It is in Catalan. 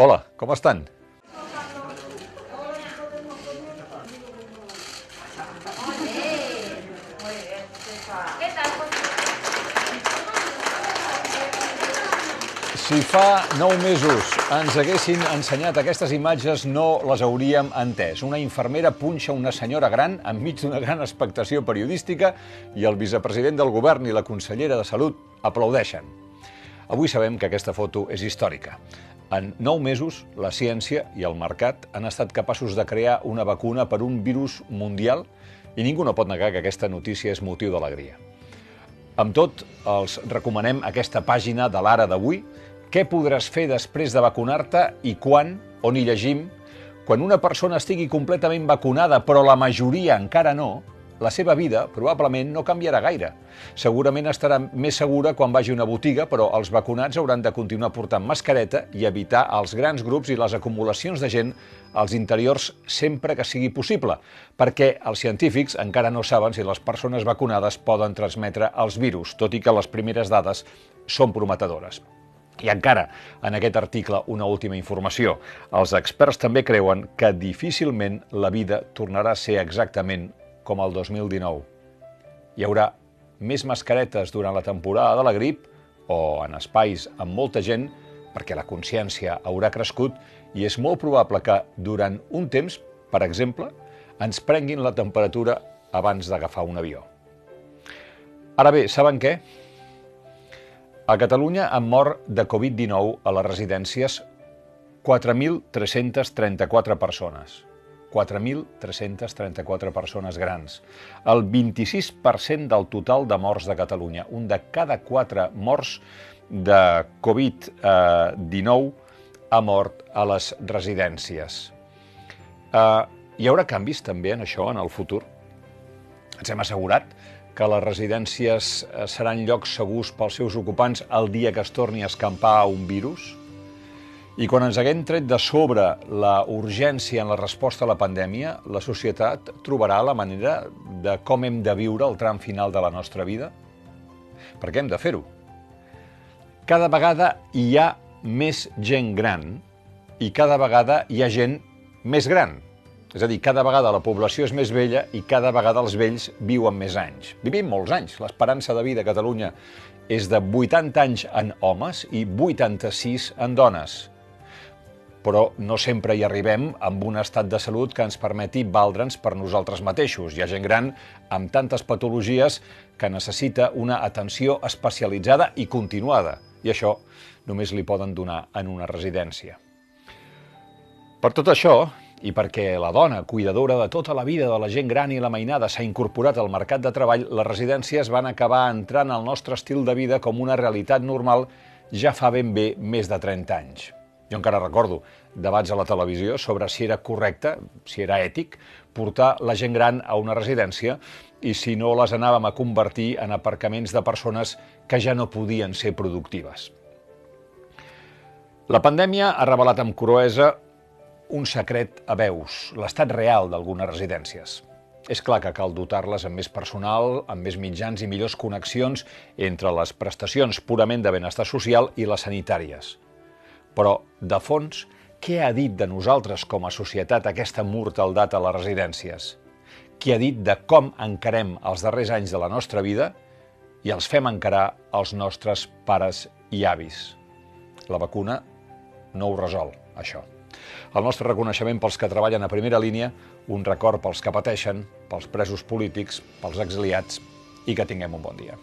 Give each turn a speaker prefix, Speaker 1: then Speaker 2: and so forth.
Speaker 1: Hola, com estan? Si fa nou mesos ens haguessin ensenyat aquestes imatges no les hauríem entès. Una infermera punxa una senyora gran enmig d'una gran expectació periodística i el vicepresident del govern i la consellera de Salut aplaudeixen. Avui sabem que aquesta foto és històrica. En nou mesos, la ciència i el mercat han estat capaços de crear una vacuna per un virus mundial i ningú no pot negar que aquesta notícia és motiu d'alegria. Amb tot, els recomanem aquesta pàgina de l'Ara d'avui, què podràs fer després de vacunar-te i quan, on hi llegim, quan una persona estigui completament vacunada però la majoria encara no, la seva vida probablement no canviarà gaire. Segurament estarà més segura quan vagi a una botiga, però els vacunats hauran de continuar portant mascareta i evitar els grans grups i les acumulacions de gent als interiors sempre que sigui possible, perquè els científics encara no saben si les persones vacunades poden transmetre els virus, tot i que les primeres dades són prometedores. I encara, en aquest article, una última informació. Els experts també creuen que difícilment la vida tornarà a ser exactament com el 2019. Hi haurà més mascaretes durant la temporada de la grip o en espais amb molta gent perquè la consciència haurà crescut i és molt probable que durant un temps, per exemple, ens prenguin la temperatura abans d'agafar un avió. Ara bé, saben què? A Catalunya han mort de Covid-19 a les residències 4.334 persones. 4.334 persones grans. El 26% del total de morts de Catalunya. Un de cada quatre morts de Covid-19 ha mort a les residències. Uh, hi haurà canvis també en això en el futur? Ens hem assegurat que les residències seran llocs segurs pels seus ocupants el dia que es torni a escampar un virus? I quan ens haguem tret de sobre la urgència en la resposta a la pandèmia, la societat trobarà la manera de com hem de viure el tram final de la nostra vida? Per què hem de fer-ho? Cada vegada hi ha més gent gran i cada vegada hi ha gent més gran. És a dir, cada vegada la població és més vella i cada vegada els vells viuen més anys. Vivim molts anys. L'esperança de vida a Catalunya és de 80 anys en homes i 86 en dones però no sempre hi arribem amb un estat de salut que ens permeti valdre'ns per nosaltres mateixos. Hi ha gent gran amb tantes patologies que necessita una atenció especialitzada i continuada, i això només li poden donar en una residència. Per tot això, i perquè la dona, cuidadora de tota la vida de la gent gran i la mainada, s'ha incorporat al mercat de treball, les residències van acabar entrant al nostre estil de vida com una realitat normal ja fa ben bé més de 30 anys. Jo encara recordo debats a la televisió sobre si era correcte, si era ètic, portar la gent gran a una residència i si no les anàvem a convertir en aparcaments de persones que ja no podien ser productives. La pandèmia ha revelat amb cruesa un secret a veus, l'estat real d'algunes residències. És clar que cal dotar-les amb més personal, amb més mitjans i millors connexions entre les prestacions purament de benestar social i les sanitàries. Però, de fons, què ha dit de nosaltres com a societat aquesta mortaldat a les residències? Qui ha dit de com encarem els darrers anys de la nostra vida i els fem encarar els nostres pares i avis? La vacuna no ho resol, això. El nostre reconeixement pels que treballen a primera línia, un record pels que pateixen, pels presos polítics, pels exiliats i que tinguem un bon dia.